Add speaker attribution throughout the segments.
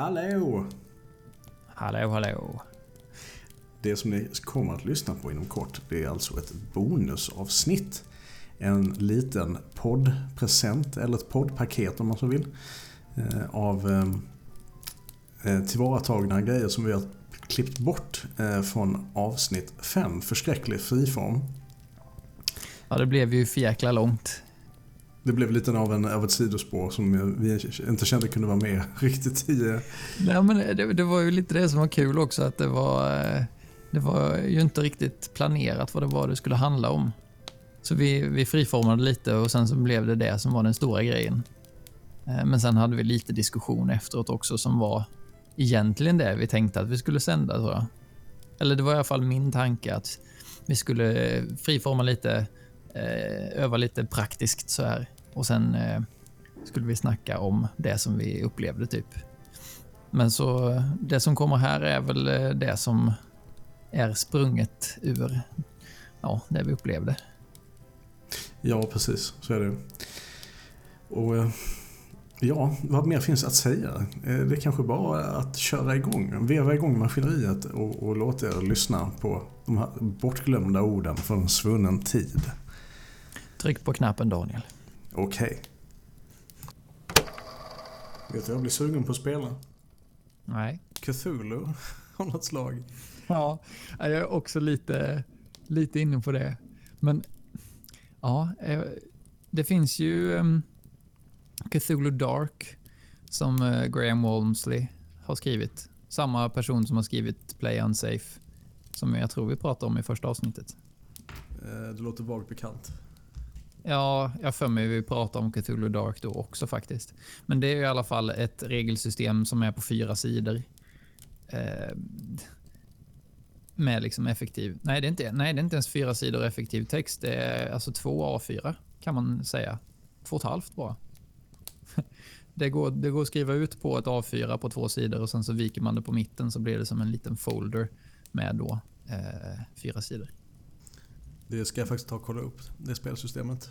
Speaker 1: Hallå!
Speaker 2: Hallå, hallå.
Speaker 1: Det som ni kommer att lyssna på inom kort, det är alltså ett bonusavsnitt. En liten poddpresent, eller ett poddpaket om man så vill. eh, Av eh, eh, tillvaratagna grejer som vi har klippt bort från avsnitt 5, Förskräcklig friform.
Speaker 2: Ja, det blev ju för jäkla långt.
Speaker 1: Det blev lite av, en, av ett sidospår som vi inte kände kunde vara med riktigt i. Eh.
Speaker 2: Nej, men det, det var ju lite det som var kul också, att det var, eh, det var ju inte riktigt planerat vad det var det skulle handla om. Så vi, vi friformade lite och sen så blev det det som var den stora grejen. Eh, men sen hade vi lite diskussion efteråt också som var egentligen det vi tänkte att vi skulle sända tror jag. Eller det var i alla fall min tanke att vi skulle friforma lite, öva lite praktiskt så här och sen eh, skulle vi snacka om det som vi upplevde typ. Men så det som kommer här är väl eh, det som är sprunget ur ja, det vi upplevde.
Speaker 1: Ja, precis. Så är det. Och eh, ja, vad mer finns att säga? Eh, Det är kanske bara att köra igång, veva igång maskineriet och, och låta er lyssna på de här bortglömda orden från en svunnen tid.
Speaker 2: Tryck på knappen Daniel.
Speaker 1: Okej. Vet du, jag blir sugen på att spela.
Speaker 2: Nej.
Speaker 1: Cthulhu av något slag.
Speaker 2: Ja, jag är också lite, lite inne på det. Men ja, eh, det finns ju um, Cthulhu Dark som eh, Graham Walmsley har skrivit. Samma person som har skrivit Play Unsafe. Som jag tror vi pratade om i första avsnittet.
Speaker 1: Eh, Det låter vagt bekant.
Speaker 2: Ja, jag för mig vi pratade om Cthulhu Dark då också faktiskt. Men det är i alla fall ett regelsystem som är på fyra sidor. Eh, med liksom effektiv... Nej det, är inte, nej, det är inte ens fyra sidor effektiv text. Det är alltså två A4 kan man säga. Två och ett halvt bara. Det går, det går att skriva ut på ett A4 på två sidor och sen så viker man det på mitten så blir det som en liten folder med då eh, fyra sidor.
Speaker 1: Det ska jag faktiskt ta och kolla upp, det spelsystemet.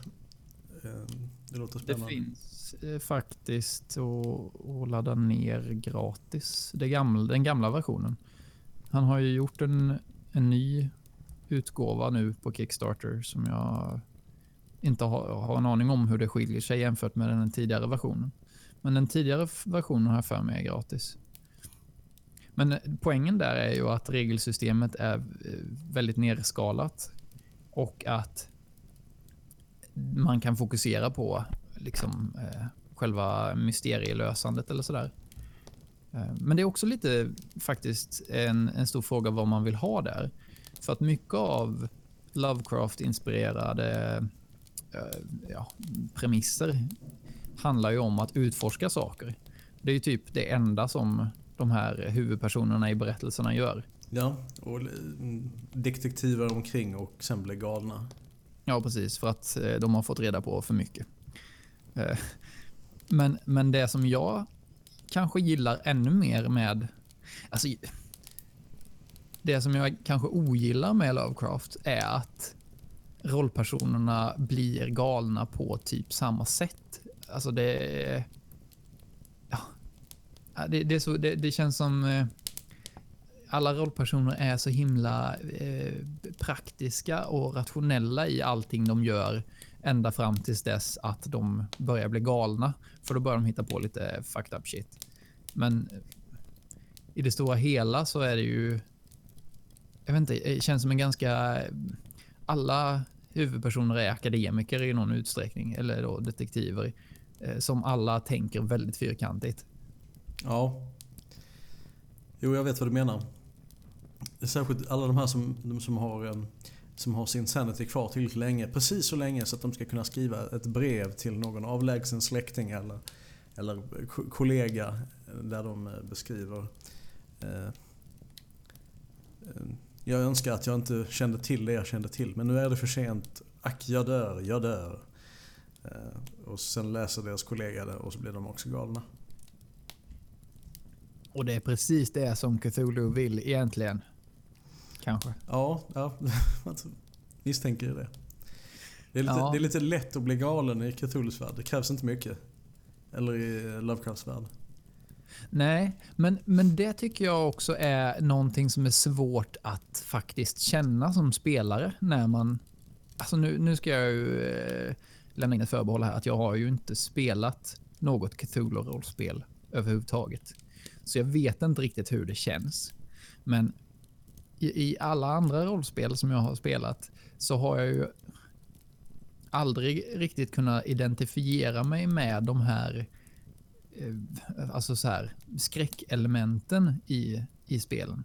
Speaker 1: Eh, Det låter
Speaker 2: Det
Speaker 1: spännande.
Speaker 2: finns eh, faktiskt att, ladda ner gratis. Det gamla, den gamla versionen. Han har ju gjort en, en ny utgåva nu på Kickstarter som jag inte har, har en aning om hur det skiljer sig jämfört med den tidigare versionen. Men den tidigare versionen har jag för mig är gratis. Men poängen där är ju att regelsystemet är eh, väldigt nerskalat och att man kan fokusera på liksom, eh, själva mysterielösandet eller sådär. Eh, men det är också lite faktiskt en, en stor fråga vad man vill ha där. För att mycket av Lovecraft-inspirerade eh, ja, premisser handlar ju om att utforska saker. Det är ju typ det enda som de här huvudpersonerna i berättelserna gör.
Speaker 1: Ja, och mm, detektiver omkring och sen blir galna.
Speaker 2: Ja, precis. För att eh, de har fått reda på för mycket. Eh, Men, men det som jag kanske gillar ännu mer med... Alltså, det som jag kanske ogillar med Lovecraft är att rollpersonerna blir galna på typ samma sätt. Alltså det... Ja. Det, det, så, det, det känns som alla rollpersoner är så himla eh, praktiska och rationella i allting de gör ända fram tills dess att de börjar bli galna. För då börjar de hitta på lite fucked up shit. Men eh, i det stora hela så är det ju... Jag vet inte, eh, det känns som en ganska... Alla huvudpersoner är akademiker i någon utsträckning, eller då detektiver, eh, som alla tänker väldigt fyrkantigt.
Speaker 1: Ja. Jo, jag vet vad du menar. Särskilt alla de här som, de som, har, eh, som har sin sanity kvar tillräckligt länge. Precis så länge så att de ska kunna skriva ett brev till någon avlägsen släkting eller, eller kollega eh, där de eh, beskriver eh, Jag önskar att jag inte kände till det jag kände till men nu är det för sent. Ack, jag dör, jag dör. Och sen läser deras kollega det och så blir de också galna.
Speaker 2: Och det är precis det som Cthulhu vill egentligen. Kanske.
Speaker 1: Ja, ja misstänker ju det. Det är, lite,
Speaker 2: Ja.
Speaker 1: det är lite lätt att bli galen i Cthulhus värld. Det krävs inte mycket. Eller i Lovecrafts värld.
Speaker 2: Nej, men, men det tycker jag också är någonting som är svårt att faktiskt känna som spelare när man... Alltså nu, nu ska jag ju eh, lämna in ett förbehåll här att jag har ju inte spelat något Cthulhu-rollspel överhuvudtaget. Så jag vet inte riktigt hur det känns. Men i, i alla andra rollspel som jag har spelat så har jag ju aldrig riktigt kunnat identifiera mig med de här eh, alltså så här, skräckelementen i, i spelen.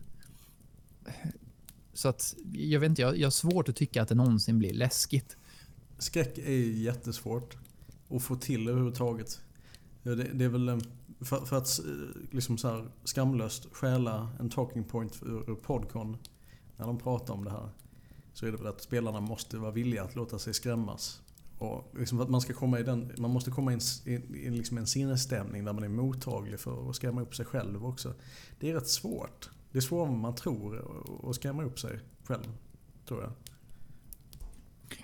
Speaker 2: Så att jag vet inte, jag, jag har svårt att tycka att det någonsin blir läskigt.
Speaker 1: Skräck är jättesvårt att få till överhuvudtaget. Det, det är väl eh, för, för att eh, liksom så här skamlöst stjäla en talking point ur, ur Podcon när de pratar om det här. Så är det väl att spelarna måste vara villiga att låta sig skrämmas. Och liksom att man, ska komma i den, man måste komma i en, i, liksom en sinnesstämning där man är mottaglig för att skrämma upp sig själv också. Det är rätt svårt. Det är svårare än man tror att skrämma upp sig själv, tror jag.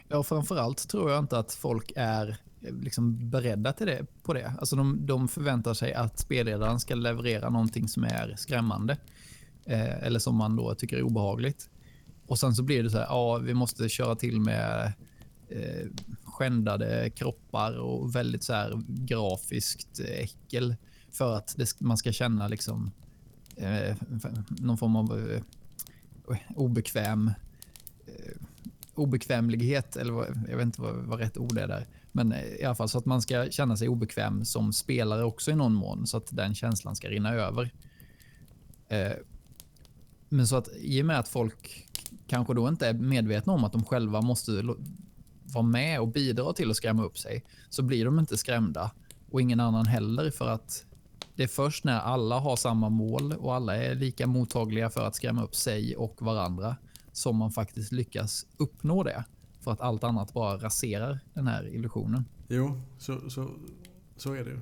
Speaker 2: Ja, framförallt tror jag inte att folk är liksom beredda till det, på det. Alltså de, de förväntar sig att spelledaren ska leverera någonting som är skrämmande. Eh, eller som man då tycker är obehagligt. Och sen så blir det så här, ja, vi måste köra till med eh, skändade kroppar och väldigt så här grafiskt äckel för att det, man ska känna liksom eh, någon form av eh, obekväm eh, obekvämlighet eller vad, jag vet inte vad, vad rätt ord är där. Men eh, i alla fall så att man ska känna sig obekväm som spelare också i någon mån så att den känslan ska rinna över. Eh, men så att i och med att folk kanske då inte är medvetna om att de själva måste vara med och bidra till att skrämma upp sig så blir de inte skrämda och ingen annan heller för att det är först när alla har samma mål och alla är lika mottagliga för att skrämma upp sig och varandra som man faktiskt lyckas uppnå det. För att allt annat bara raserar den här illusionen.
Speaker 1: Jo, så, så, så är det ju.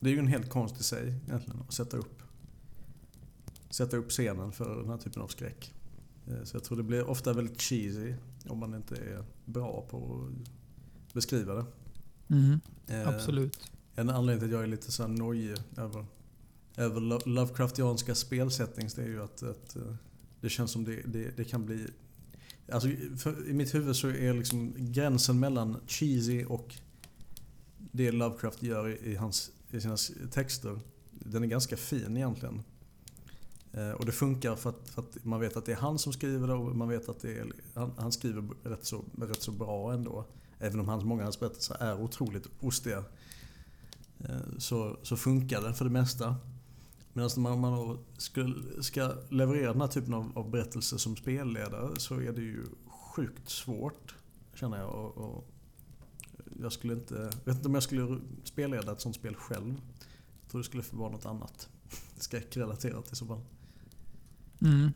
Speaker 1: Det är ju en helt konst i sig egentligen att sätta upp, sätta upp scenen för den här typen av skräck. Eh, så jag tror det blir ofta väldigt cheesy om man inte är bra på att beskriva det.
Speaker 2: Mm, eh, absolut.
Speaker 1: En anledning till att jag är lite så nojig över, över Lovecraftianska spelsettings det är ju att, att eh, det känns som det, det, det kan bli... Alltså, I mitt huvud så är liksom gränsen mellan cheesy och det Lovecraft gör i, i, hans, i sina texter, den är ganska fin egentligen. Eh, och det funkar för att, för att, man vet att det är han som skriver det och man vet att det är, han, han skriver rätt så, rätt så bra ändå. Även om hans, många av hans berättelser är otroligt ostiga. Eh, så, så funkar det för det mesta. Medan när man, man ska, ska leverera den här typen av, av berättelser som spelledare så är det ju sjukt svårt. Känner jag. Och, och jag skulle inte, vet inte om jag skulle spelleda ett sånt spel själv. Jag tror det skulle vara något annat. Skräckrelaterat i så fall.
Speaker 2: Mm.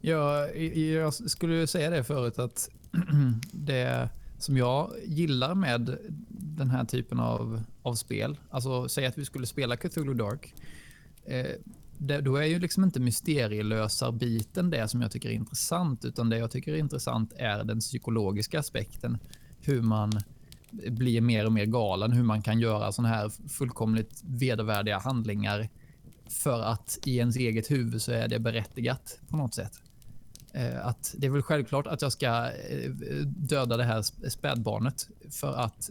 Speaker 2: Ja, jag skulle säga det förut att det som jag gillar med den här typen av, av spel, alltså säg att vi skulle spela Cthulhu Dark, Eh, det, då är ju liksom inte mysterielösarbiten det som jag tycker är intressant, utan det jag tycker är intressant är den psykologiska aspekten. Hur man blir mer och mer galen, hur man kan göra sådana här fullkomligt vedervärdiga handlingar för att i ens eget huvud så är det berättigat på något sätt. Eh, att det är väl självklart att jag ska eh, döda det här spädbarnet för att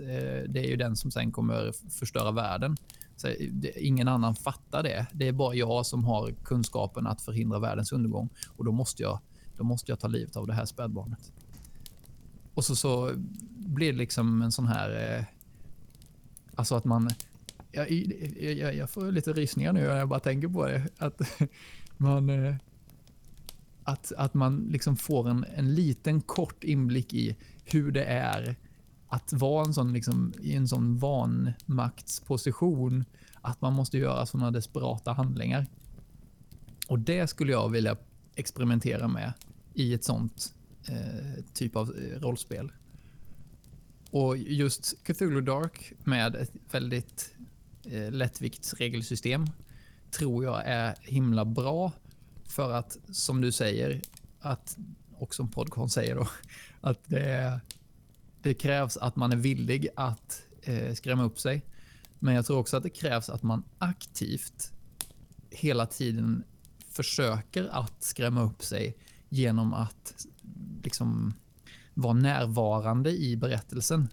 Speaker 2: det är ju den som sen kommer förstöra världen. Så eh, ingen annan fattar det. Det är bara jag som har kunskapen att förhindra världens undergång och då måste jag, då måste jag ta livet av det här spädbarnet. Och så, så blir det liksom en sån här... Eh, alltså att man jag, jag, jag, får lite rysningar nu när jag bara tänker på det. Att man, eh, att, att man liksom får en, en liten kort inblick i hur det är att vara en sån, liksom, i en sån vanmaktsposition. Att man måste göra såna desperata handlingar. Och det skulle jag vilja experimentera med i ett sånt eh, typ av eh, rollspel. Och just Cthulhu Dark med ett väldigt eh, lättviktsregelsystem tror jag är himla bra för att, som du säger, att, och som Podcon säger då, att det, är det krävs att man är villig att eh, skrämma upp sig. Men jag tror också att det krävs att man aktivt hela tiden försöker att skrämma upp sig genom att liksom vara närvarande i berättelsen.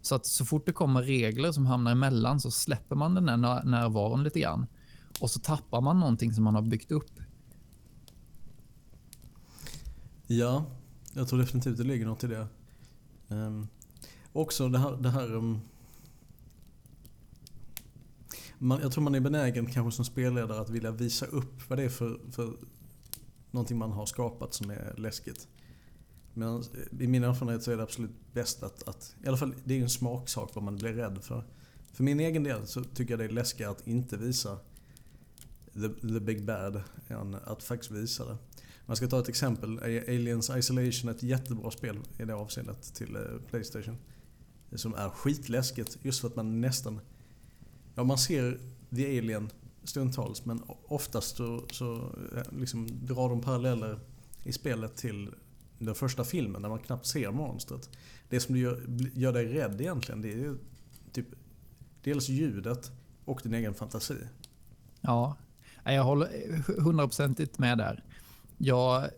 Speaker 2: Så att så fort det kommer regler som hamnar emellan så släpper man den där närvaron lite grann. Och så tappar man någonting som man har byggt upp.
Speaker 1: Ja, jag tror definitivt det ligger något i det. Um, också det här... Det här um, man, jag tror man är benägen kanske som spelledare att vilja visa upp vad det är för, för någonting man har skapat som är läskigt. Men eh, i min erfarenhet så är det absolut bäst att, att i alla fall det är en smaksak vad man blir rädd för. För min egen del så tycker jag det är läskigare att inte visa the, the big bad än att faktiskt visa det. Man ska ta ett exempel. Aliens Isolation är ett jättebra spel i det avseendet till eh, Playstation. Som är skitläskigt just för att man nästan... Ja, man ser The Alien stundtals men oftast så, så eh, liksom drar de paralleller i spelet till den första filmen där man knappt ser monstret. Det som gör, gör dig rädd egentligen det är typ dels ljudet och din egen fantasi.
Speaker 2: Ja, jag håller hundraprocentigt med där. Jag,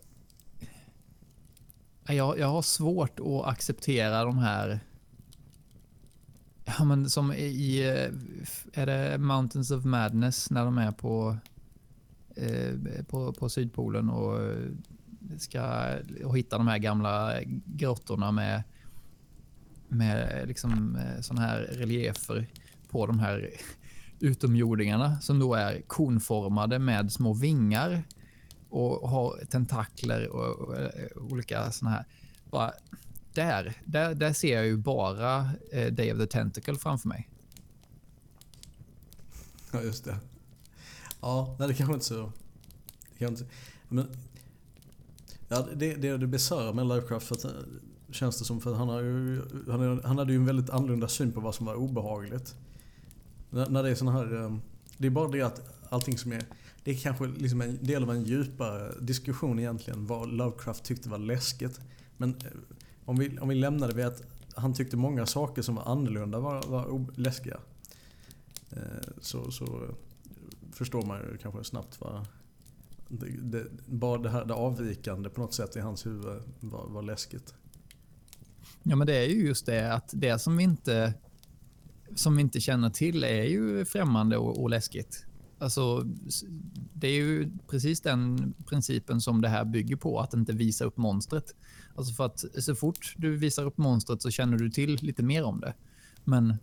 Speaker 2: jag, jag har svårt att acceptera de här Ja, men som i, är det Mountains of Madness när de är på, eh, på, på Sydpolen och ska och hitta de här gamla grottorna med, med liksom eh, sådana här reliefer på de här utomjordingarna som då är konformade med små vingar och har tentakler och, och, och olika sådana här. Bara, där, där, där ser jag ju bara eh, Day of the Tentacle framför mig.
Speaker 1: Ja, just det. Ja, nej, det kanske inte så... Det kanske inte, men Ja, det, det, det bisarra med Lovecraft för att, eh, känns det som. För han, har ju, han, han hade ju en väldigt annorlunda syn på vad som var obehagligt. När, när det är såna här... Eh, det är bara det att allting som är... Det är kanske liksom en del av en djupare diskussion egentligen vad Lovecraft tyckte var läskigt. Men eh, om vi, om vi lämnar det vid att han tyckte många saker som var annorlunda var, var läskiga. Eh, så, så eh, förstår man ju kanske snabbt vad, det, det, bara det här det avvikande på något sätt i hans huvud var, var läskigt.
Speaker 2: Ja, men det är ju just det att det som vi inte, som vi inte känner till är ju främmande och, och läskigt. Alltså, det är ju precis den principen som det här bygger på, att inte visa upp monstret. Alltså för att så fort du visar upp monstret så känner du till lite mer om det. Men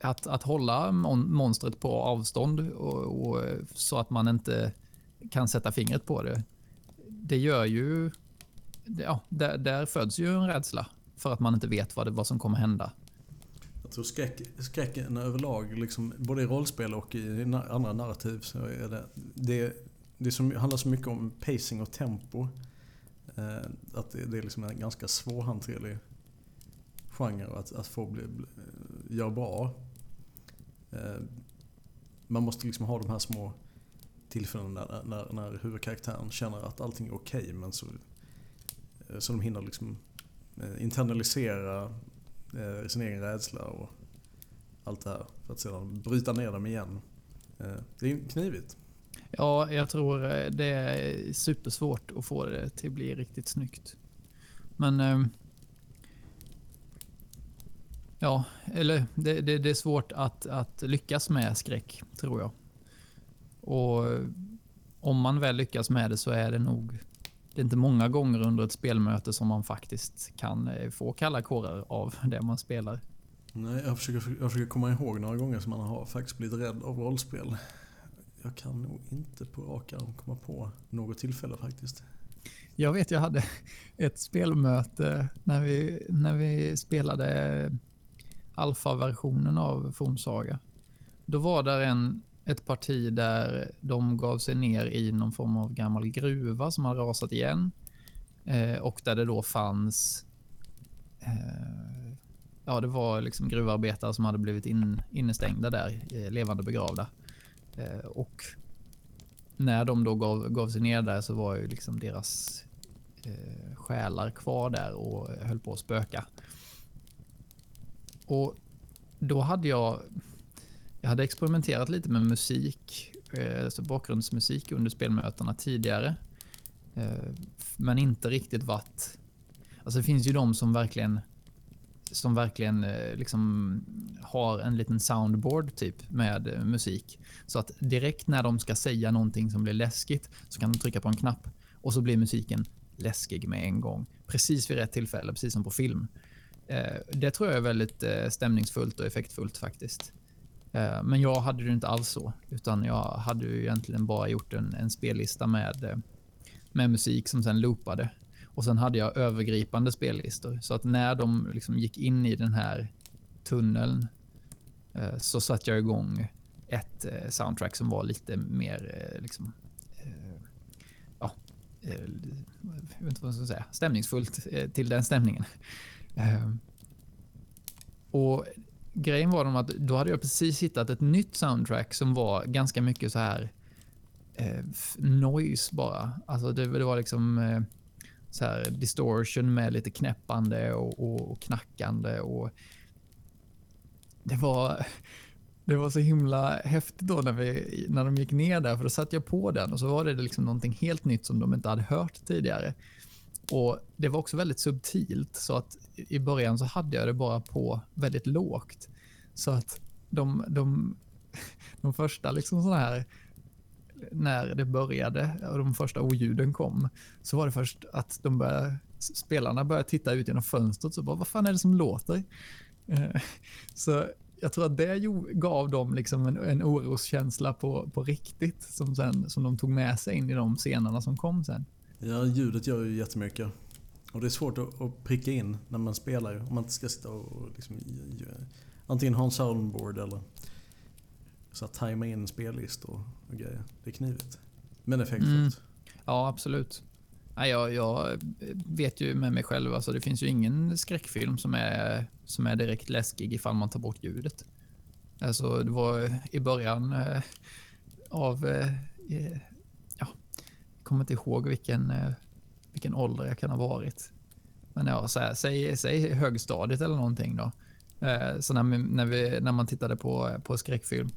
Speaker 2: att, att hålla mon monstret på avstånd och, och, så att man inte kan sätta fingret på det. Det gör ju... Ja, där, där föds ju en rädsla för att man inte vet vad, det, vad som kommer hända.
Speaker 1: Jag tror skräck, skräcken överlag, liksom, både i rollspel och i andra narrativ, så är det, det, det som handlar så mycket om pacing och tempo. Eh, att det, det, är liksom en ganska svårhanterlig genre att, att få bli, bli, göra bra. Eh, man måste liksom ha de här små tillfällen när, när, när huvudkaraktären känner att allting är okej okay, men så, eh, så de hinner liksom eh, internalisera eh, sin egen rädsla och allt det här för att sedan bryta ner dem igen. Eh, det är knivigt.
Speaker 2: Ja, jag tror eh, det är supersvårt att få det till att bli riktigt snyggt. Men... Ehm, ja, eller det, det, det är svårt att, att lyckas med skräck, tror jag. Och eh, om man väl lyckas med det så är det nog det är inte många gånger under ett spelmöte som man faktiskt kan eh, få kalla kårar av det man spelar.
Speaker 1: Nej, jag försöker, jag försöker komma ihåg några gånger som man har faktiskt blivit rädd av rollspel. Jag kan nog inte på rak arm komma på något tillfälle faktiskt.
Speaker 2: Jag vet, jag hade ett spelmöte när vi, när vi spelade alfa-versionen av Fornsaga. Då var där en ett parti där de gav sig ner i någon form av gammal gruva som hade rasat igen. Eh, och där det då fanns... Eh, ja, det var liksom gruvarbetare som hade blivit in, innestängda där, eh, levande begravda. Eh, och när de då gav, gav sig ner där så var ju liksom deras eh, själar kvar där och höll på att spöka. Och då hade jag jag hade experimenterat lite med musik eh, alltså bakgrundsmusik under spelmötena tidigare. Eh, men inte riktigt varit... Alltså det finns ju de som verkligen som verkligen eh, liksom har en liten soundboard typ med musik. Så att direkt när de ska säga någonting som blir läskigt så kan de trycka på en knapp och så blir musiken läskig med en gång. Precis vid rätt tillfälle, precis som på film. Det tror jag är väldigt stämningsfullt och effektfullt faktiskt. Eh, men jag hade det inte alls så, utan jag hade ju egentligen bara gjort en, en spellista med, eh, med musik som sen loopade och sen hade jag övergripande spellistor. Så att när de liksom gick in i den här tunneln eh, så satte jag igång ett soundtrack som var lite mer liksom, ja, jag vet inte vad jag ska säga, stämningsfullt till den stämningen. och grejen var de att då hade jag precis hittat ett nytt soundtrack som var ganska mycket så här eh, noise bara. Alltså det, det var liksom eh, så här distortion med lite knäppande och, och, och knackande. Och det var, det var så himla häftigt då när, vi, när de gick ner där, för då satte jag på den och så var det liksom någonting helt nytt som de inte hade hört tidigare. Och Det var också väldigt subtilt, så att i början så hade jag det bara på väldigt lågt. Så att de, de, de första liksom sådana här när det började och de första oljuden kom, så var det först att de började, spelarna började titta ut genom fönstret så bara, vad fan är det som låter? Eh, så jag tror att det gav dem liksom en, en oroskänsla på, på riktigt som, sen, som de tog med sig in i de scenerna som kom sen.
Speaker 1: Ja, ljudet gör ju jättemycket. Och det är svårt att, pricka in när man spelar om man inte ska sitta och liksom, antingen ha en soundboard eller så att tajma in spellistor och grejer. Det är knivigt. Men effektfullt. Mm.
Speaker 2: Ja, absolut. Nej, jag, jag, vet ju med mig själv, alltså det finns ju ingen skräckfilm som är, som är direkt läskig ifall man tar bort ljudet. Alltså det var i början eh, av, eh, kommer inte ihåg vilken, eh, vilken ålder jag kan ha varit. Men ja, så här, säg, säg högstadiet eller någonting då. Eh, så när, när, vi, när man tittade på, på skräckfilm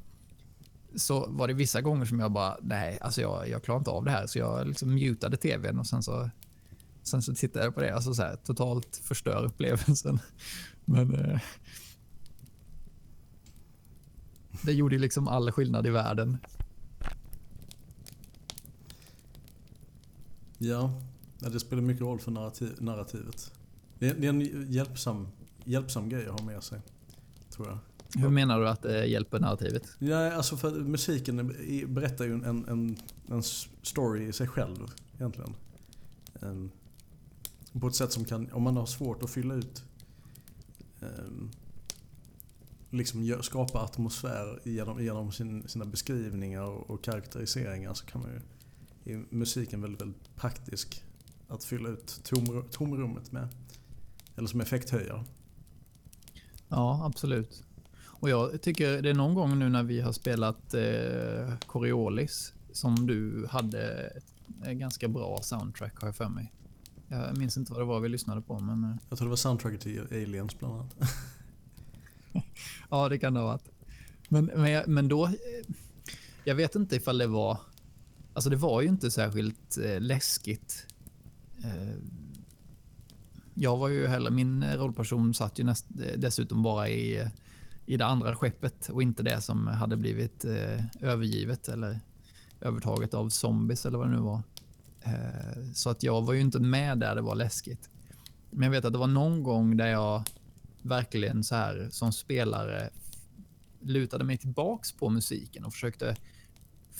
Speaker 2: så var det vissa gånger som jag bara, nej, alltså jag, jag klarar inte av det här. Så jag liksom mutade tvn och sen så, sen så tittade jag på det. Alltså så här, totalt förstör upplevelsen. Men eh, det gjorde liksom all skillnad i världen.
Speaker 1: Ja, det spelar mycket roll för narrativ, narrativet. Det är, det är en hjälpsam, hjälpsam grej att ha med sig, tror jag.
Speaker 2: Hur menar du att det hjälper narrativet?
Speaker 1: Ja, alltså för musiken berättar ju en, en, en story i sig själv egentligen. Um, på ett sätt som kan, om man har svårt att fylla ut um, liksom skapa atmosfär genom, genom sin, sina beskrivningar och, och karaktäriseringar så kan man ju är musiken väldigt, väldigt praktisk att fylla ut tom, tomrummet med. Eller som effekthöjare.
Speaker 2: Ja, absolut. Och jag tycker det är någon gång nu när vi har spelat eh, Coriolis som du hade ett, ganska bra soundtrack har jag för mig. Jag minns inte vad det var vi lyssnade på men... Eh.
Speaker 1: Jag tror det var soundtracket till Aliens bland annat.
Speaker 2: ja det kan det ha varit. Men, men, men då... Eh, jag vet inte ifall det var... Alltså det var ju inte särskilt eh, läskigt. Eh, jag var ju heller, min eh, rollperson satt ju näst, eh, dessutom bara i eh, i det andra skeppet och inte det som hade blivit eh, övergivet eller övertaget av zombies eller vad det nu var. Eh, så att jag var ju inte med där det var läskigt. Men jag vet att det var någon gång där jag verkligen så här som spelare lutade mig tillbaks på musiken och försökte,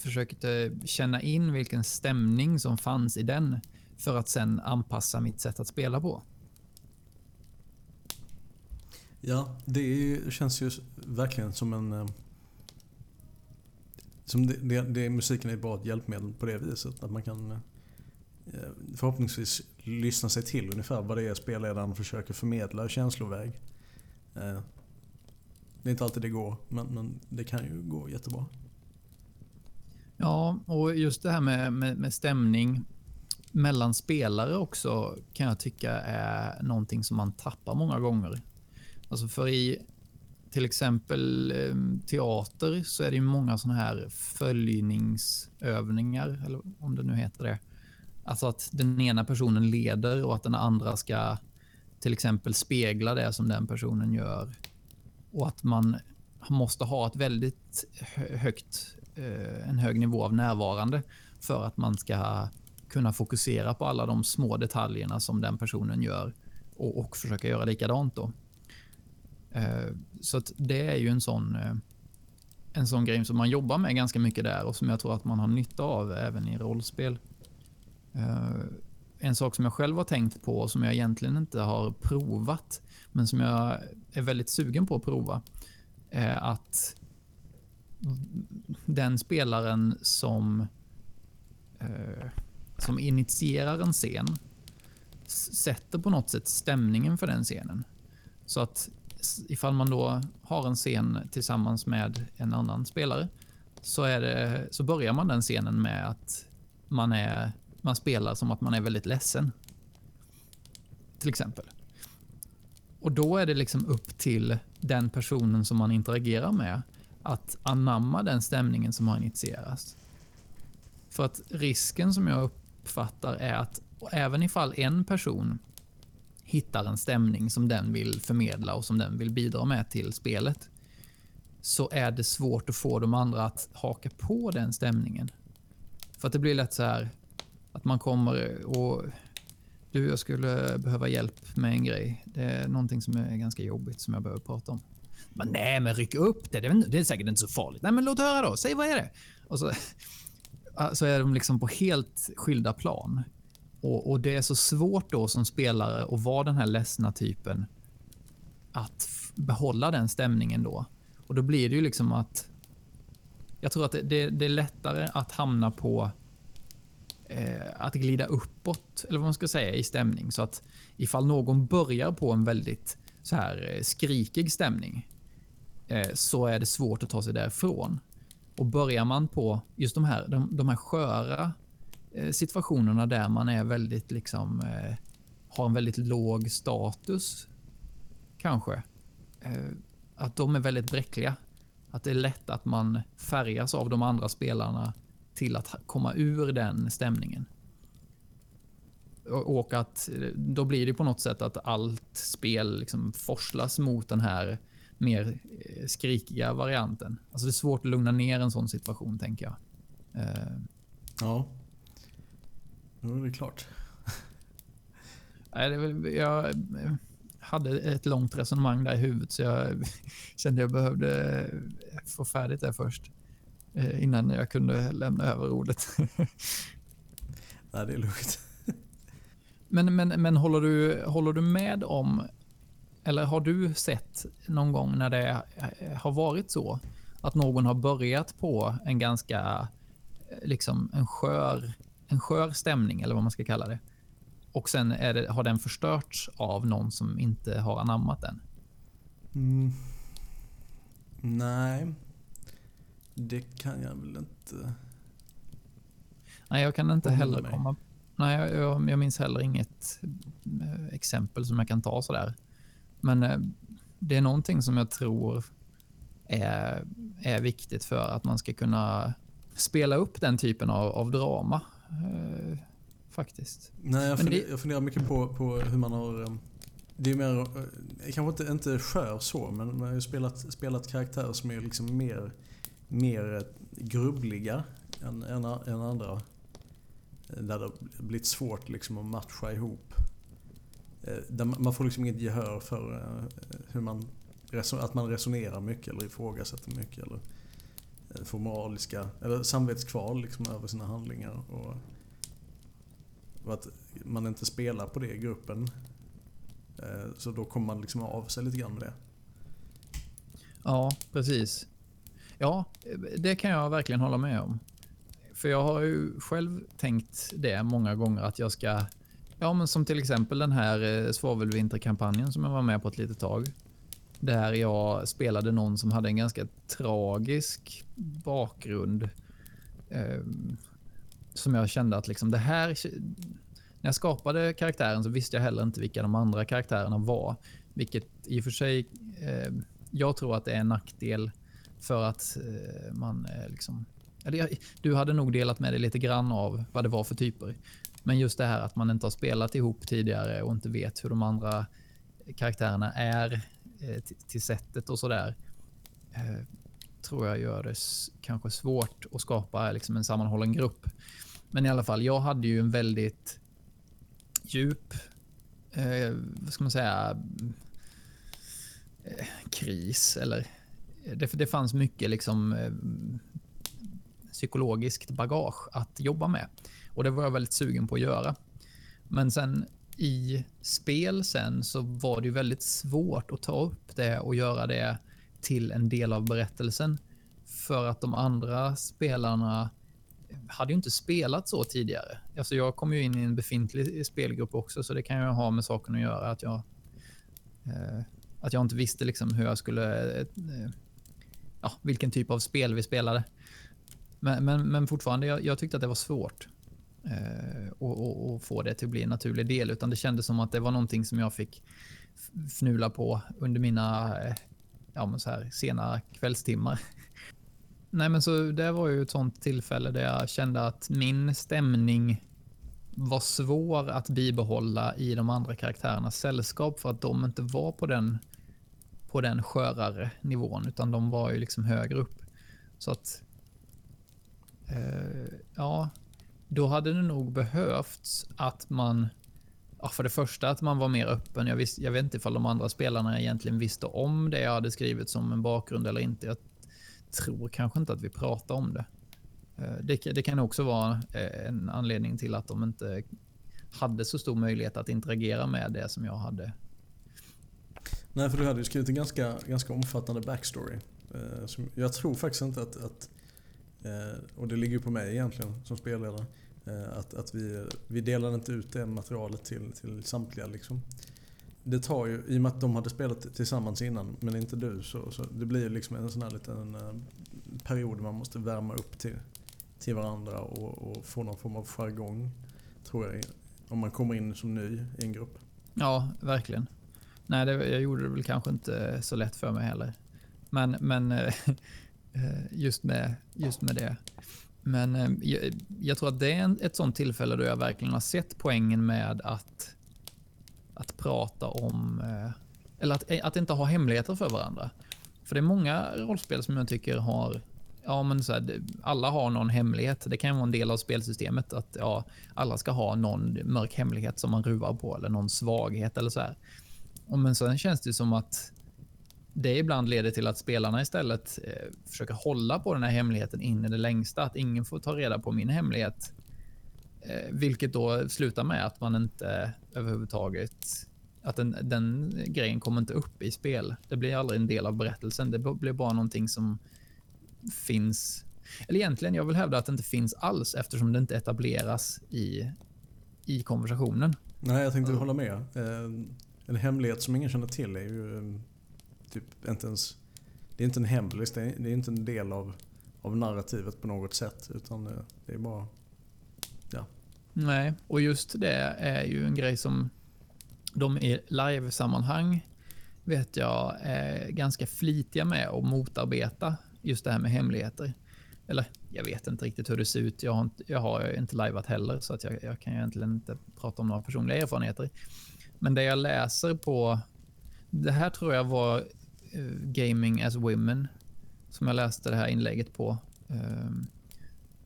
Speaker 2: försökte känna in vilken stämning som fanns i den för att sen anpassa mitt sätt att spela på.
Speaker 1: Ja, det känns ju verkligen som en... Eh, som det, det, det, musiken är bara ett hjälpmedel på det viset. Att man kan eh, förhoppningsvis lyssna sig till ungefär vad det är spelledaren försöker förmedla känsloväg. Eh, det är inte alltid det går, men, men det kan ju gå jättebra.
Speaker 2: Ja, och just det här med, med, med stämning mellan spelare också kan jag tycka är någonting som man tappar många gånger. Alltså för i, till exempel ehm, teater så är det ju många sådana här följningsövningar, eller om det nu heter det. Alltså att den ena personen leder och att den andra ska till exempel spegla det som den personen gör. Och att man måste ha ett väldigt högt, Eh, en hög nivå av närvarande för att man ska kunna fokusera på alla de små detaljerna som den personen gör och, och försöka göra likadant då. Eh, så att det är ju en sån, eh, en sån grej som man jobbar med ganska mycket där och som jag tror att man har nytta av även i rollspel. En sak som jag själv har tänkt på och som jag egentligen inte har provat, men som jag är väldigt sugen på att prova, är att den spelaren som, eh, som initierar en scen sätter på något sätt stämningen för den scenen. Så att ifall man då har en scen tillsammans med en annan spelare så, är det, så börjar man den scenen med att man, är, man spelar som att man är väldigt ledsen. Till exempel. Och då är det liksom upp till den personen som man interagerar med att anamma den stämningen som har initierats. För att risken som jag uppfattar är att även ifall en person hittar en stämning som den vill förmedla och som den vill bidra med till spelet så är det svårt att få de andra att haka på den stämningen. För att det blir lätt så här att man kommer och du, jag skulle behöva hjälp med en grej. Det är någonting som är ganska jobbigt som jag behöver prata om. Men nej, men ryck upp det. Det är säkert inte så farligt. Nej, men låt höra då. Säg vad är det? Och så, så är de liksom på helt skilda plan. Och, och, Det är så svårt då som spelare att vara den här ledsna typen att behålla den stämningen då. Och då blir det ju liksom att jag tror att det, det, det är lättare att hamna på eh, att glida uppåt, eller vad man ska säga, i stämning. Så att ifall någon börjar på en väldigt så här eh, skrikig stämning Eh, så är det svårt att ta sig därifrån. Och börjar man på just de här, de, de här sköra eh, situationerna där man är väldigt liksom eh, har en väldigt låg status. Kanske. Eh, att de är väldigt bräckliga. Att det är lätt att man färgas av de andra spelarna till att komma ur den stämningen. Och att eh, då blir det på något sätt att allt spel liksom forslas mot den här mer skrikiga varianten. Alltså det är svårt att lugna ner en sån situation tänker jag.
Speaker 1: Ja. Nu är det klart.
Speaker 2: Nej, det jag hade ett långt resonemang där i huvudet så jag kände jag behövde få färdigt det först. Eh, innan jag kunde lämna över ordet.
Speaker 1: Nej, det är lugnt.
Speaker 2: Men, men, men håller, du, håller du med om, eller har du sett någon gång när det har varit så att någon har börjat på en ganska, liksom en skör en skör stämning eller vad man ska kalla det. Och sen det, har den förstörts av någon som inte har anammat den.
Speaker 1: Mm. Nej, det kan jag väl inte.
Speaker 2: Nej, jag kan inte heller komma... Nej, jag, jag, minns heller inget eh, exempel som jag kan ta sådär. Men eh, det är någonting som jag tror är, är viktigt för att man ska kunna spela upp den typen av, av drama eh, faktiskt.
Speaker 1: Nej, jag, funderar, det... jag funderar mycket på, på hur man har... Eh, det är mer, eh, kanske inte, inte skör så, men man har ju spelat, spelat karaktärer som är liksom mer, mer grubbliga än, än, än andra. Där det har blivit svårt liksom att matcha ihop. Eh, där man får liksom inget gehör för eh, hur man, att man resonerar mycket eller ifrågasätter mycket. Eller eh, får moraliska, eller samvetskval liksom över sina handlingar. Och, och att man inte spelar på det i gruppen. Så då kommer man liksom av sig lite grann med det.
Speaker 2: Ja, precis. Ja, det kan jag verkligen hålla med om. För jag har ju själv tänkt det många gånger att jag ska, ja men som till exempel den här eh, svavelvinterkampanjen som jag var med på ett litet tag. Där jag spelade någon som hade en ganska tragisk bakgrund. Eh, som jag kände att liksom det här... När jag skapade karaktären så visste jag heller inte vilka de andra karaktärerna var. Vilket i och för sig eh, jag tror att det är en nackdel för att eh, man liksom... Du hade nog delat med dig lite grann av vad det var för typer. Men just det här att man inte har spelat ihop tidigare och inte vet hur de andra karaktärerna är eh, till sättet och sådär. Eh, tror jag gör det kanske svårt att skapa liksom en sammanhållen grupp. Men i alla fall, jag hade ju en väldigt djup, eh, vad ska man säga, eh, kris eller det, det fanns mycket liksom eh, psykologiskt bagage att jobba med och det var jag väldigt sugen på att göra. Men sen i spel sen så var det ju väldigt svårt att ta upp det och göra det till en del av berättelsen. För att de andra spelarna hade ju inte spelat så tidigare. Alltså jag kom ju in i en befintlig spelgrupp också, så det kan ju ha med saken att göra att jag eh, att jag inte visste liksom hur jag skulle eh, ja, vilken typ av spel vi spelade. Men, men, men fortfarande, jag, jag tyckte att det var svårt Eh, och, och, och, få det till att bli en naturlig del, utan det kändes som att det var någonting som jag fick fnula på under mina eh, ja, men så här, sena kvällstimmar. Nej, men så det var ju ett sånt tillfälle där jag kände att min stämning var svår att bibehålla i de andra karaktärernas sällskap för att de inte var på den på den skörare nivån, utan de var ju liksom högre upp. Så att eh, ja, då hade det nog behövts att man Ja, för det första att man var mer öppen. Jag, visst, jag vet inte ifall de andra spelarna egentligen visste om det jag hade skrivit som en bakgrund eller inte. Jag tror kanske inte att vi pratade om det. Eh, det, det kan också vara eh, en anledning till att de inte hade så stor möjlighet att interagera med det som jag hade.
Speaker 1: Nej, för du hade ju skrivit en ganska, ganska omfattande backstory. Eh, jag tror faktiskt inte att, att Eh, och det ligger ju på mig egentligen som spelledare, eh, att, att vi, vi delade inte ut det materialet till, till samtliga. Liksom. Det tar ju, i och med att de hade spelat tillsammans innan, men inte du, så, så det blir liksom en sån här liten eh, period man måste värma upp till, till varandra och, och få någon form av jargong. Tror jag. Om man kommer in som ny i en grupp.
Speaker 2: Ja, verkligen. Nej, det, jag gjorde det väl kanske inte så lätt för mig heller. Men, men Eh, just, med, just med det. Men eh, jag, jag tror att det är ett sånt tillfälle då jag verkligen har sett poängen med att, att prata om, eh, eller att, att inte ha hemligheter för varandra. För det är många rollspel som jag tycker har ja, men så här, alla har någon hemlighet. Det kan vara en del av spelsystemet att ja, alla ska ha någon mörk hemlighet som man ruvar på eller någon svaghet eller så här. Men sen känns det som att det ibland leder till att spelarna istället eh, försöker hålla på den här hemligheten in i det längsta. Att ingen får ta reda på min hemlighet. Eh, vilket då slutar med att man inte överhuvudtaget att den, den grejen kommer inte upp i spel. Det blir aldrig en del av berättelsen. Det blir bara någonting som finns. Eller egentligen, jag vill hävda att det inte finns alls eftersom det inte etableras i, i konversationen.
Speaker 1: Nej, jag tänkte hålla med. Eh, en hemlighet som ingen känner till är ju typ inte ens... Det är inte en hemlis, det är inte en del av, av narrativet på något sätt. Utan det, det är bara... Ja.
Speaker 2: Nej, och just det är ju en grej som de i live-sammanhang vet jag är ganska flitiga med att motarbeta just det här med hemligheter. Eller jag vet inte riktigt hur det ser ut. Jag har inte, jag har inte liveat heller så att jag, jag kan egentligen inte prata om några personliga erfarenheter. Men det jag läser på, det här tror jag var Eh, gaming as Women som jag läste det här inlägget på. Ehm,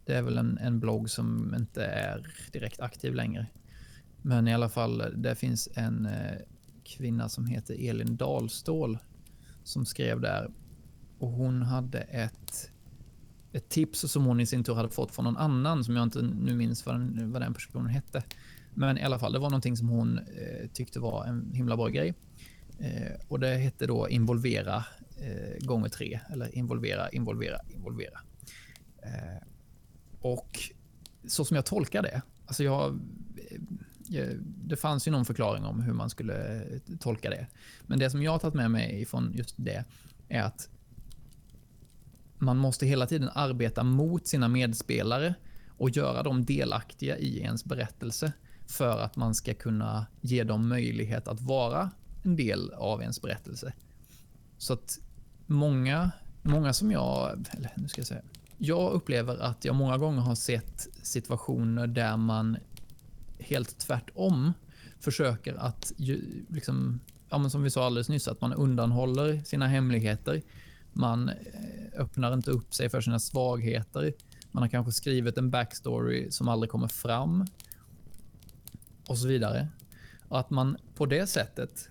Speaker 2: det är väl en, en blogg som inte är direkt aktiv längre. Men i alla fall, det finns en eh, kvinna som heter Elin Dahlstål som skrev där och hon hade ett, ett tips som hon i sin tur hade fått från någon annan som jag inte nu minns vad den, vad den personen hette. Men i alla fall, det var någonting som hon eh, tyckte var en himla bra grej. Eh, och det hette då involvera eh, gånger tre. Eller involvera, involvera, involvera. Eh, och så som jag tolkar det, alltså jag, eh, eh, det fanns ju någon förklaring om hur man skulle eh, tolka det. Men det som jag har tagit med mig från just det är att man måste hela tiden arbeta mot sina medspelare och göra dem delaktiga i ens berättelse för att man ska kunna ge dem möjlighet att vara en del av ens berättelse. Så att många, många som jag, eller nu ska jag säga, jag upplever att jag många gånger har sett situationer där man helt tvärtom försöker att, liksom, ja, men som vi sa alldeles nyss, att man undanhåller sina hemligheter. Man eh, öppnar inte upp sig för sina svagheter. Man har kanske skrivit en backstory som aldrig kommer fram. Och så vidare. Och att man på det sättet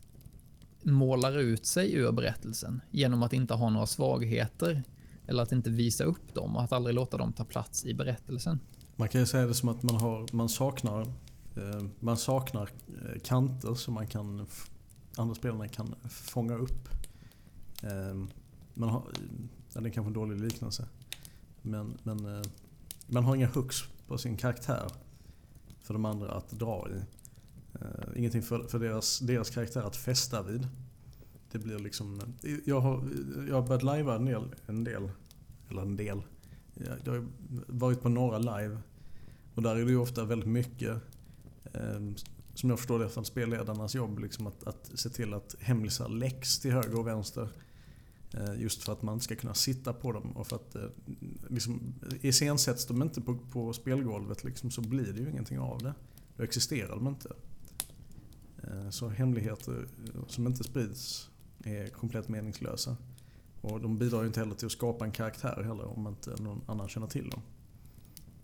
Speaker 2: målar ut sig ur berättelsen genom att inte ha några svagheter eller att inte visa upp dem och att aldrig låta dem ta plats i berättelsen.
Speaker 1: Man kan ju säga det som att man, har, man saknar, eh, man saknar eh, kanter som man kan, andra spelarna kan fånga upp. Ehm, man har, ja, det är kanske en dålig liknelse. Men, men eh, man har inga hooks på sin karaktär för de andra att dra i. Uh, ingenting för, för deras, deras karaktär att fästa vid. Det blir liksom... Eh, jag har, eh, jag har börjat lajva en del, en del. Eller en del. Jag har varit på några live. Och där är det ju ofta väldigt mycket, eh, som jag förstår det från spelledarnas jobb, liksom att, att se till att hemlisar läcks till höger och vänster. Eh, just för att man ska kunna sitta på dem och för att eh, liksom, iscensätts de inte på, på spelgolvet liksom, så blir det ju ingenting av det. Då existerar de inte. Eh, så hemligheter eh, som inte sprids är komplett meningslösa. Och de bidrar ju inte heller till att skapa en karaktär heller om inte någon annan känner till dem.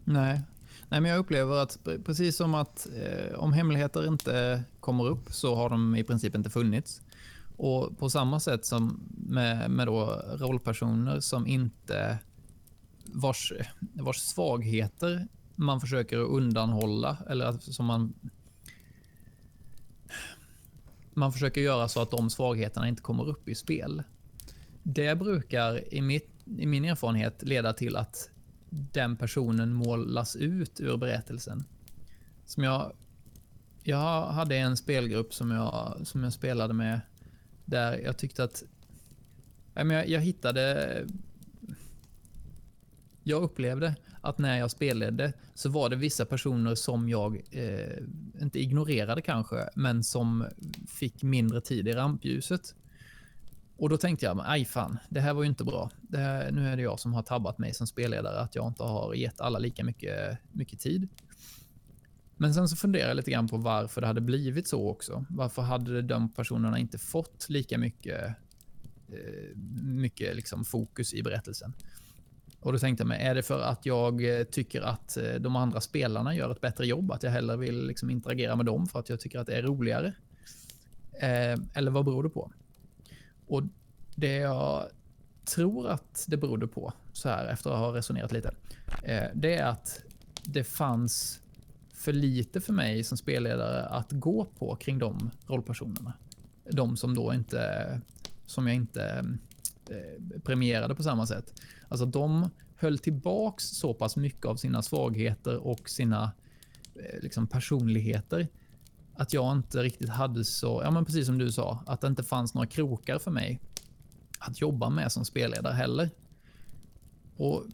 Speaker 2: Nej, Nej men jag upplever att precis som att eh, om hemligheter inte kommer upp så har de i princip inte funnits. Och på samma sätt som med, med då rollpersoner som inte vars, vars svagheter man försöker undanhålla eller att, som man man försöker göra så att de svagheterna inte kommer upp i spel. Det brukar i, mitt, i min erfarenhet leda till att den personen målas ut ur berättelsen. Som jag, jag hade en spelgrupp som jag, som jag spelade med där jag tyckte att jag, jag hittade... Jag upplevde att när jag spelade så var det vissa personer som jag, eh, inte ignorerade kanske, men som fick mindre tid i rampljuset. Och då tänkte jag, aj fan, det här var ju inte bra. Här, nu är det jag som har tabbat mig som spelledare, att jag inte har gett alla lika mycket, mycket tid. Men sen så funderar jag lite grann på varför det hade blivit så också. Varför hade de personerna inte fått lika mycket, eh, mycket liksom fokus i berättelsen? Och då tänkte jag mig, är det för att jag eh, tycker att eh, de andra spelarna gör ett bättre jobb? Att jag hellre vill liksom interagera med dem för att jag tycker att det är roligare? Eh, eller vad beror det på? Och det jag tror att det berodde på, så här efter att ha resonerat lite, eh, det är att det fanns för lite för mig som spelledare att gå på kring de rollpersonerna. De som då inte, som jag inte mm, Eh, premierade på samma sätt. Alltså de höll tillbaks så pass mycket av sina svagheter och sina eh, liksom personligheter att jag inte riktigt hade så, ja men precis som du sa, att det inte fanns några krokar för mig att jobba med som spelledare heller. Och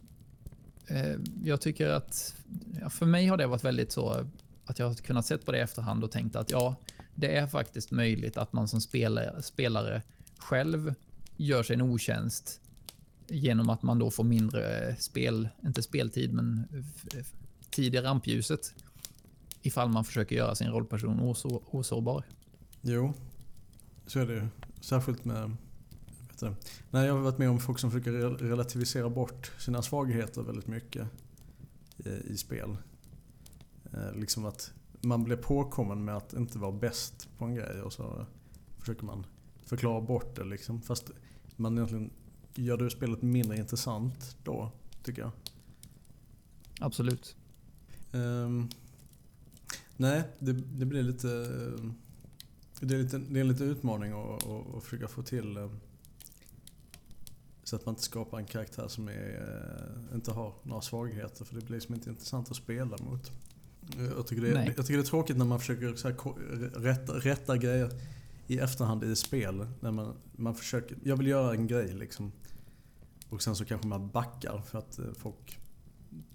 Speaker 2: eh, jag tycker att, ja, för mig har det varit väldigt så att jag har kunnat sett på det i efterhand och tänkt att ja, det är faktiskt möjligt att man som spelare, spelare själv gör sig en otjänst genom att man då får mindre spel, inte speltid, men tid i rampljuset ifall man försöker göra sin rollperson oså, osårbar.
Speaker 1: Jo, så är det ju. Särskilt med... Vet du, nej, jag har varit med om folk som försöker relativisera bort sina svagheter väldigt mycket i, i spel. Eh, liksom att man blir påkommen med att inte vara bäst på en grej och så försöker man förklara bort det. Liksom. Fast man egentligen gör det spelet mindre intressant då, tycker jag.
Speaker 2: Absolut.
Speaker 1: Um, nej, det, det, blir lite... Det är, lite, det är en liten utmaning att, att, att försöka få till um, så att man inte skapar en karaktär som är, uh, inte har några svagheter. För det blir liksom inte intressant att spela mot. Jag tycker det är, jag tycker det är tråkigt när man försöker så här, rätta, rätta grejer i efterhand i spel. När man, man försöker, jag vill göra en grej liksom. Och sen så kanske man backar för att eh, folk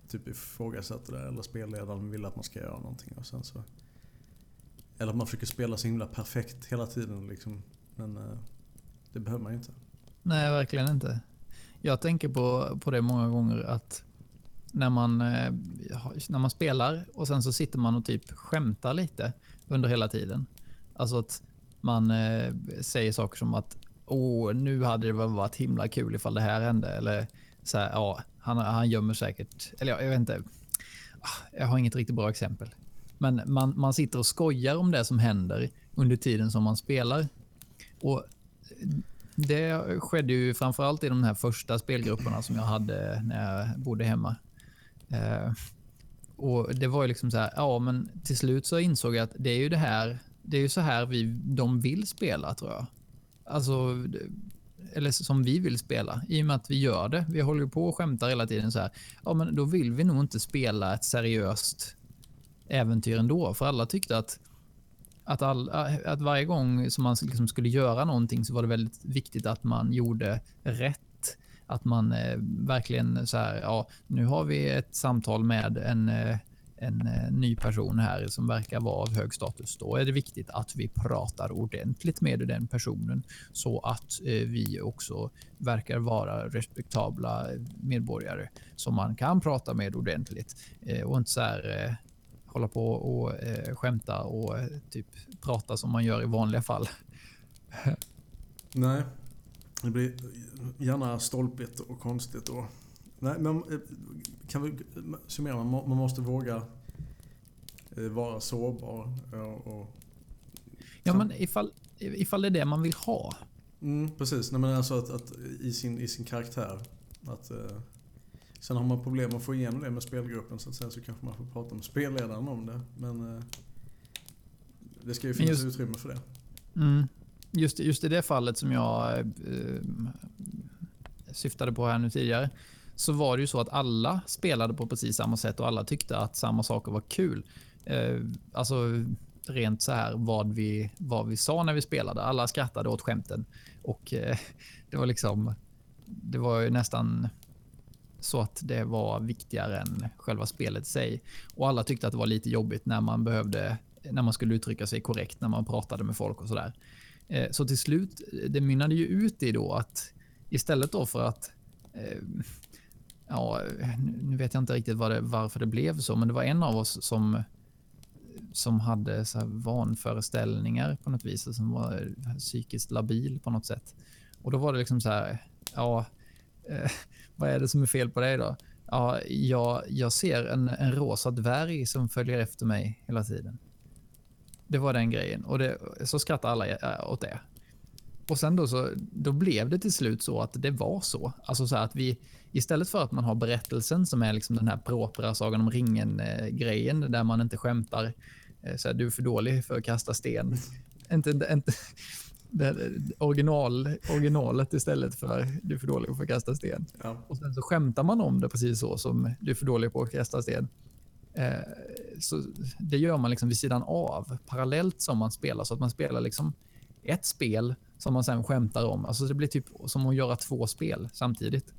Speaker 1: typ ifrågasätter det. Eller spelledaren vill att man ska göra någonting. Och sen så, eller att man försöker spela så himla perfekt hela tiden. Liksom. Men eh, det behöver man ju inte.
Speaker 2: Nej, verkligen inte. Jag tänker på, på det många gånger att när man, eh, när man spelar och sen så sitter man och typ skämtar lite under hela tiden. Alltså att man eh, säger saker som att åh, nu hade det väl varit himla kul ifall det här hände. Eller så här, ja, han, han gömmer säkert, eller jag, jag vet inte. Ah, jag har inget riktigt bra exempel. Men man, man sitter och skojar om det som händer under tiden som man spelar. Och det skedde ju framförallt i de här första spelgrupperna som jag hade när jag bodde hemma. Eh, och det var ju liksom så här, ja men till slut så insåg jag att det är ju det här, det är ju så här vi, de vill spela tror jag. Alltså, eller som vi vill spela, i och med att vi gör det. Vi håller på och skämtar hela tiden så här. Ja, men då vill vi nog inte spela ett seriöst äventyr ändå, för alla tyckte att att, all, att varje gång som man liksom skulle göra någonting så var det väldigt viktigt att man gjorde rätt. Att man eh, verkligen så här, ja, nu har vi ett samtal med en, eh, en eh, ny person här som verkar vara av hög status. Då är det viktigt att vi pratar ordentligt med den personen så att eh, vi också verkar vara respektabla medborgare som man kan prata med ordentligt eh, och inte så här hålla på och skämta och typ prata som man gör i vanliga fall.
Speaker 1: Nej, det blir gärna stolpigt och konstigt. Och, nej, men eh, kan vi summera? Man måste våga eh, vara sårbar. Och, och
Speaker 2: ja, men ifall, ifall det är det man vill ha.
Speaker 1: Mm, precis, nej, men alltså att, att, i, sin, i sin karaktär. Att, eh, Sen har man problem att få igenom det med spelgruppen så att säga så kanske man får prata med spelledaren om det. Men eh, det ska ju finnas just, utrymme för det.
Speaker 2: Mm, just, just i det fallet som jag eh, syftade på här nu tidigare så var det ju så att alla spelade på precis samma sätt och alla tyckte att samma saker var kul. Eh, alltså rent så här vad vi, vad vi sa när vi spelade. Alla skrattade åt skämten och eh, det var liksom. Det var ju nästan så att det var viktigare än själva spelet i sig. Och alla tyckte att det var lite jobbigt när man behövde, när man skulle uttrycka sig korrekt när man pratade med folk och sådär. Eh, så till slut, det mynnade ju ut i då att istället då för att eh, Ja, nu vet jag inte riktigt det, varför det blev så, men det var en av oss som som hade så här vanföreställningar på något vis, och som var psykiskt labil på något sätt. Och då var det liksom så här, ja, eh, vad är det som är fel på dig då? Ja, jag, jag ser en, en rosa dvärg som följer efter mig hela tiden. Det var den grejen och det, så skrattade alla åt det. Och sen då så då blev det till slut så att det var så. Alltså så att vi istället för att man har berättelsen som är liksom den här propra sagan om ringen eh, grejen där man inte skämtar eh, så här, du är för dålig för att kasta sten. inte, inte, det original, originalet istället för du är för dålig på att kasta sten. Ja. Och sen så skämtar man om det precis så som du är för dålig på att kasta sten. Eh, så det gör man liksom vid sidan av, parallellt som man spelar. Så att man spelar liksom ett spel som man sen skämtar om. Alltså det blir typ som att göra två spel samtidigt.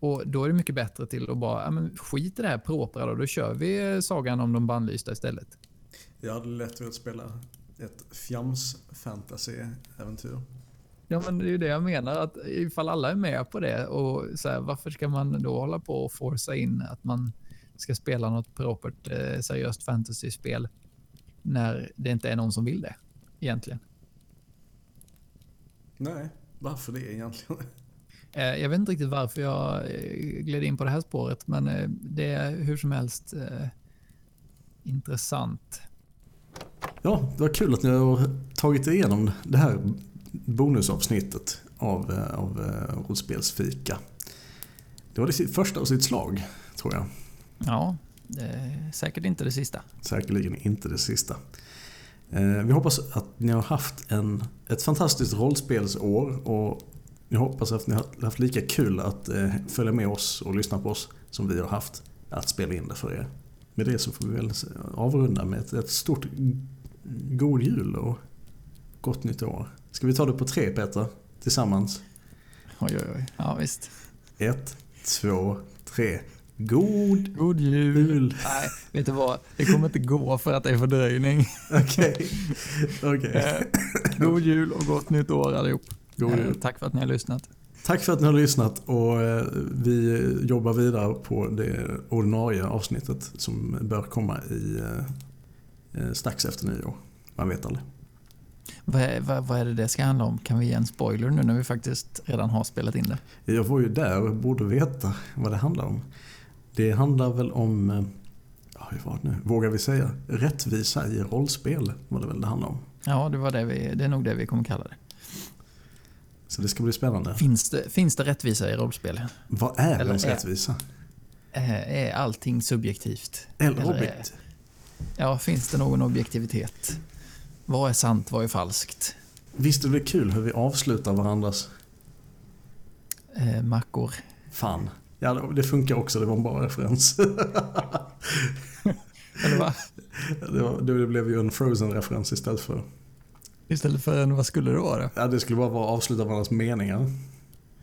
Speaker 2: Och Då är det mycket bättre till att bara, ja, men skit i det här propra då, då kör vi Sagan om de bannlysta istället.
Speaker 1: Jag hade lätt att spela ett fjams-fantasy-äventyr.
Speaker 2: Ja, men det är ju det jag menar. Att ifall alla är med på det, och så här, varför ska man då hålla på och forsa in att man ska spela något propert eh, seriöst fantasy-spel när det inte är någon som vill det egentligen?
Speaker 1: Nej, varför det egentligen?
Speaker 2: Eh, jag vet inte riktigt varför jag eh, gled in på det här spåret, men eh, det är hur som helst eh, intressant.
Speaker 1: Ja, det var kul att ni har tagit igenom det här bonusavsnittet av, av rollspelsfika. Det var det första av sitt slag, tror jag.
Speaker 2: Ja, säkert inte det sista.
Speaker 1: Säkerligen inte det sista. Eh, vi hoppas att ni har haft en, ett fantastiskt rollspelsår och vi hoppas att ni har haft lika kul att följa med oss och lyssna på oss som vi har haft att spela in det för er. Med det så får vi väl avrunda med ett, ett stort god jul och gott nytt år. Ska vi ta det på tre Peter? Tillsammans?
Speaker 2: Oj, oj, oj. Ja, visst.
Speaker 1: Ett, två, tre. God,
Speaker 2: God jul. jul. Nej, vet du vad? Det kommer inte gå för att det är fördröjning.
Speaker 1: Okej. Okay. okay.
Speaker 2: God jul och gott nytt år allihop.
Speaker 1: God
Speaker 2: Eh,
Speaker 1: jul.
Speaker 2: tack för att ni har lyssnat.
Speaker 1: Tack för att ni har lyssnat och eh, vi jobbar vidare på det ordinarie avsnittet som bör komma i eh, eh, strax efter nyår. Man vet aldrig.
Speaker 2: Vad är, vad, vad är det det ska handla om? Kan vi ge en spoiler nu när vi faktiskt redan har spelat in det?
Speaker 1: Jag var ju där och borde veta vad det handlar om. Det handlar väl om, eh, ja hur var det nu, vågar vi säga, rättvisa i rollspel var det väl det handlar om.
Speaker 2: Ja, det, var det, vi, det är nog det vi kommer kalla det.
Speaker 1: Så det ska bli spännande.
Speaker 2: Finns det, finns det rättvisa i rollspel?
Speaker 1: Vad är
Speaker 2: Eller
Speaker 1: ens
Speaker 2: är-
Speaker 1: rättvisa?
Speaker 2: Eh, Är allting subjektivt?
Speaker 1: Eller
Speaker 2: Eller-
Speaker 1: objekt?
Speaker 2: Ja, finns det någon objektivitet? Vad är sant, vad är falskt?
Speaker 1: Visst är det kul hur vi avslutar varandras
Speaker 2: Eh, mackor.
Speaker 1: fan. Ja, det funkar också. Det var en bra referens.
Speaker 2: Eller va?
Speaker 1: Det, var, det blev ju en Frozen-referens istället för...
Speaker 2: Istället för en, vad skulle det vara?
Speaker 1: Ja, det skulle bara vara avsluta varandras meningar.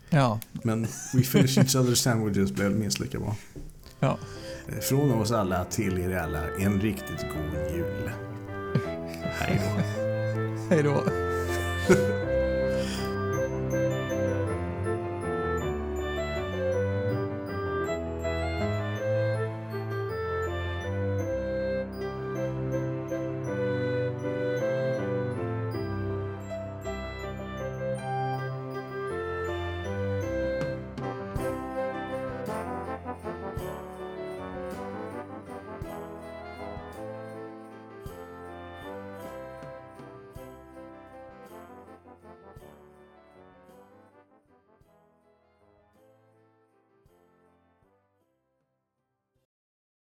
Speaker 2: Ja,
Speaker 1: Men We finish each other's sandwiches blev minst lika bra.
Speaker 2: ja.
Speaker 1: Eh, Från oss alla till er alla, en riktigt god jul. Hej då.
Speaker 2: Hej då.